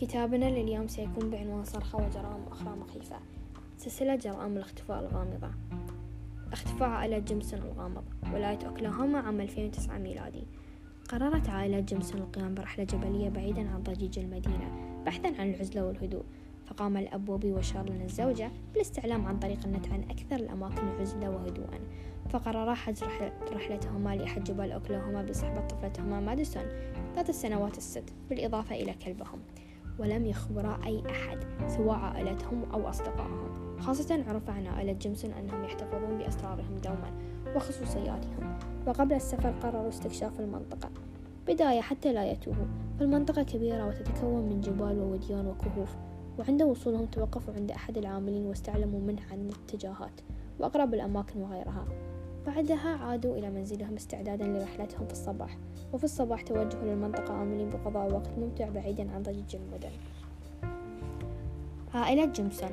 كتابنا لليوم سيكون بعنوان صرخة وجرائم أخرى مخيفة. سلسلة جرائم الاختفاء الغامضة. اختفاء عائلة جيمسون الغامض ولاية أوكلاهوما عام 2009 ميلادي. قررت عائلة جيمسون القيام برحلة جبلية بعيدا عن ضجيج المدينة بحثا عن العزلة والهدوء. فقام الأب بوبي وشارلين الزوجة بالاستعلام عن طريق النت عن أكثر الأماكن عزلة وهدوءا. فقررا حجز رحلتهما لأحد جبال أوكلاهوما بصحبة طفلتهما ماديسون. ذات السنوات الست بالإضافة إلى كلبهم. ولم يخبرا أي أحد سواء عائلتهم أو أصدقائهم خاصة عرف عن عائلة جيمسون أنهم يحتفظون بأسرارهم دوما وخصوصياتهم. وقبل السفر قرروا استكشاف المنطقة. بداية حتى لا يتوهوا فالمنطقة كبيرة وتتكون من جبال ووديان وكهوف وعند وصولهم توقفوا عند أحد العاملين واستعلموا منه عن الاتجاهات وأقرب الأماكن وغيرها. بعدها عادوا إلى منزلهم استعدادا لرحلتهم في الصباح. وفي الصباح توجهوا للمنطقة آملين بقضاء وقت ممتع بعيدا عن ضجيج المدن. عائلة جيمسون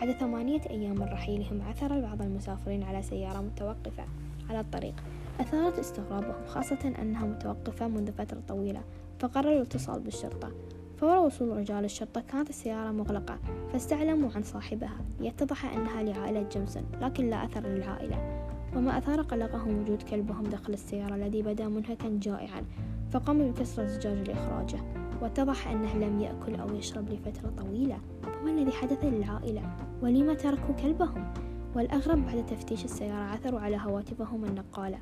بعد ثمانية أيام من رحيلهم عثر بعض المسافرين على سيارة متوقفة على الطريق. أثارت استغرابهم خاصة أنها متوقفة منذ فترة طويلة فقرروا الاتصال بالشرطة. فور وصول رجال الشرطة كانت السيارة مغلقة فاستعلموا عن صاحبها. يتضح أنها لعائلة جيمسون لكن لا أثر للعائلة. وما أثار قلقهم وجود كلبهم داخل السيارة الذي بدا منهكا جائعا فقاموا بكسر الزجاج لإخراجه واتضح أنه لم يأكل أو يشرب لفترة طويلة. فما الذي حدث للعائلة؟ ولما تركوا كلبهم؟ والأغرب بعد تفتيش السيارة عثروا على هواتفهم النقالة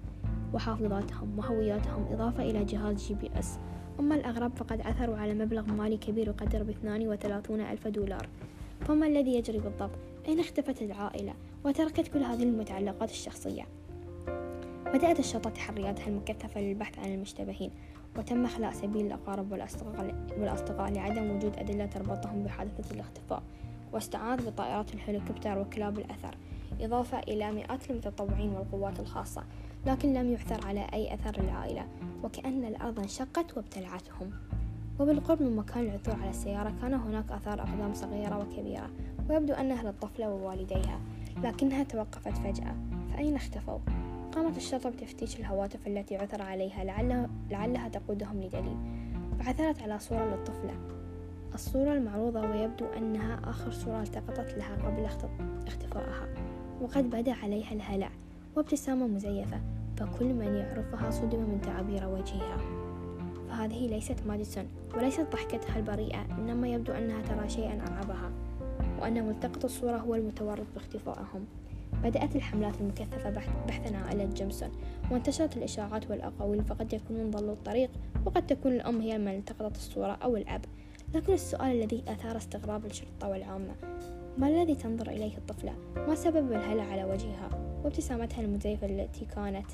وحافظاتهم وهوياتهم إضافة إلى جهاز GPS. أما الأغرب فقد عثروا على مبلغ مالي كبير يقدر باثنان وثلاثون ألف دولار. فما الذي يجري بالضبط؟ أين اختفت العائلة؟ وتركت كل هذه المتعلقات الشخصية. بدأت الشرطة تحرياتها المكثفة للبحث عن المشتبهين وتم خلاء سبيل الأقارب والأصدقاء, لعدم وجود أدلة تربطهم بحادثة الاختفاء واستعانت بطائرات الهليكوبتر وكلاب الأثر إضافة إلى مئات المتطوعين والقوات الخاصة لكن لم يعثر على أي أثر للعائلة وكأن الأرض انشقت وابتلعتهم. وبالقرب من مكان العثور على السيارة كان هناك آثار أقدام صغيرة وكبيرة ويبدو أنها للطفلة ووالديها لكنها توقفت فجأة. فأين اختفوا؟ قامت الشرطة بتفتيش الهواتف التي عثر عليها لعلها, لعلها تقودهم لدليل. فعثرت على صورة للطفلة. الصورة المعروضة ويبدو أنها آخر صورة التقطت لها قبل اختفائها. وقد بدا عليها الهلع وابتسامة مزيفة فكل من يعرفها صدم من تعابير وجهها. فهذه ليست ماديسون وليست ضحكتها البريئة إنما يبدو أنها ترى شيئا أرعبها وأن ملتقط الصورة هو المتورط باختفائهم بدأت الحملات المكثفة بحثا عائلة جيمسون وانتشرت الإشاعات والأقاويل فقد يكونون ضلوا الطريق وقد تكون الأم هي من التقطت الصورة أو الأب لكن السؤال الذي أثار استغراب الشرطة والعامة ما الذي تنظر إليه الطفلة؟ ما سبب الهلع على وجهها؟ وابتسامتها المزيفة التي كانت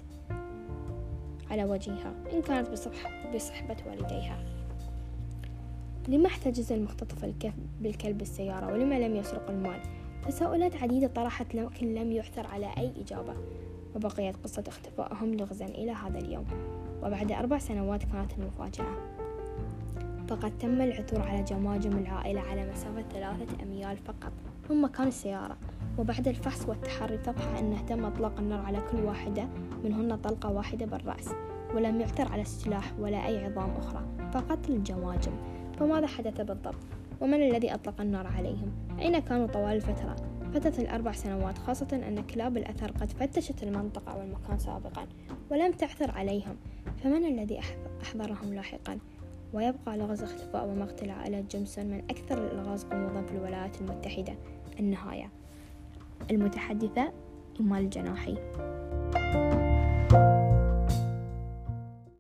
على وجهها إن كانت بصحبة والديها لما احتجز المختطف بالكلب السيارة ولما لم يسرق المال؟ تساؤلات عديدة طرحت لكن لم يعثر على أي إجابة وبقيت قصة اختفائهم لغزا إلى هذا اليوم وبعد أربع سنوات كانت المفاجأة. فقد تم العثور على جماجم العائلة على مسافة ثلاثة أميال فقط. من مكان السيارة وبعد الفحص والتحري اتضح أنه تم إطلاق النار على كل واحدة منهن طلقة واحدة بالرأس ولم يعثر على السلاح ولا أي عظام أخرى فقط الجماجم. فماذا حدث بالضبط؟ ومن الذي أطلق النار عليهم؟ أين كانوا طوال الفترة؟ فترة الأربع سنوات خاصة أن كلاب الأثر قد فتشت المنطقة والمكان سابقا ولم تعثر عليهم فمن الذي أحضرهم لاحقا؟ ويبقى لغز اختفاء ومقتل عائلة جيمسون من أكثر الألغاز غموضا في الولايات المتحدة النهاية المتحدثة إيمال الجناحي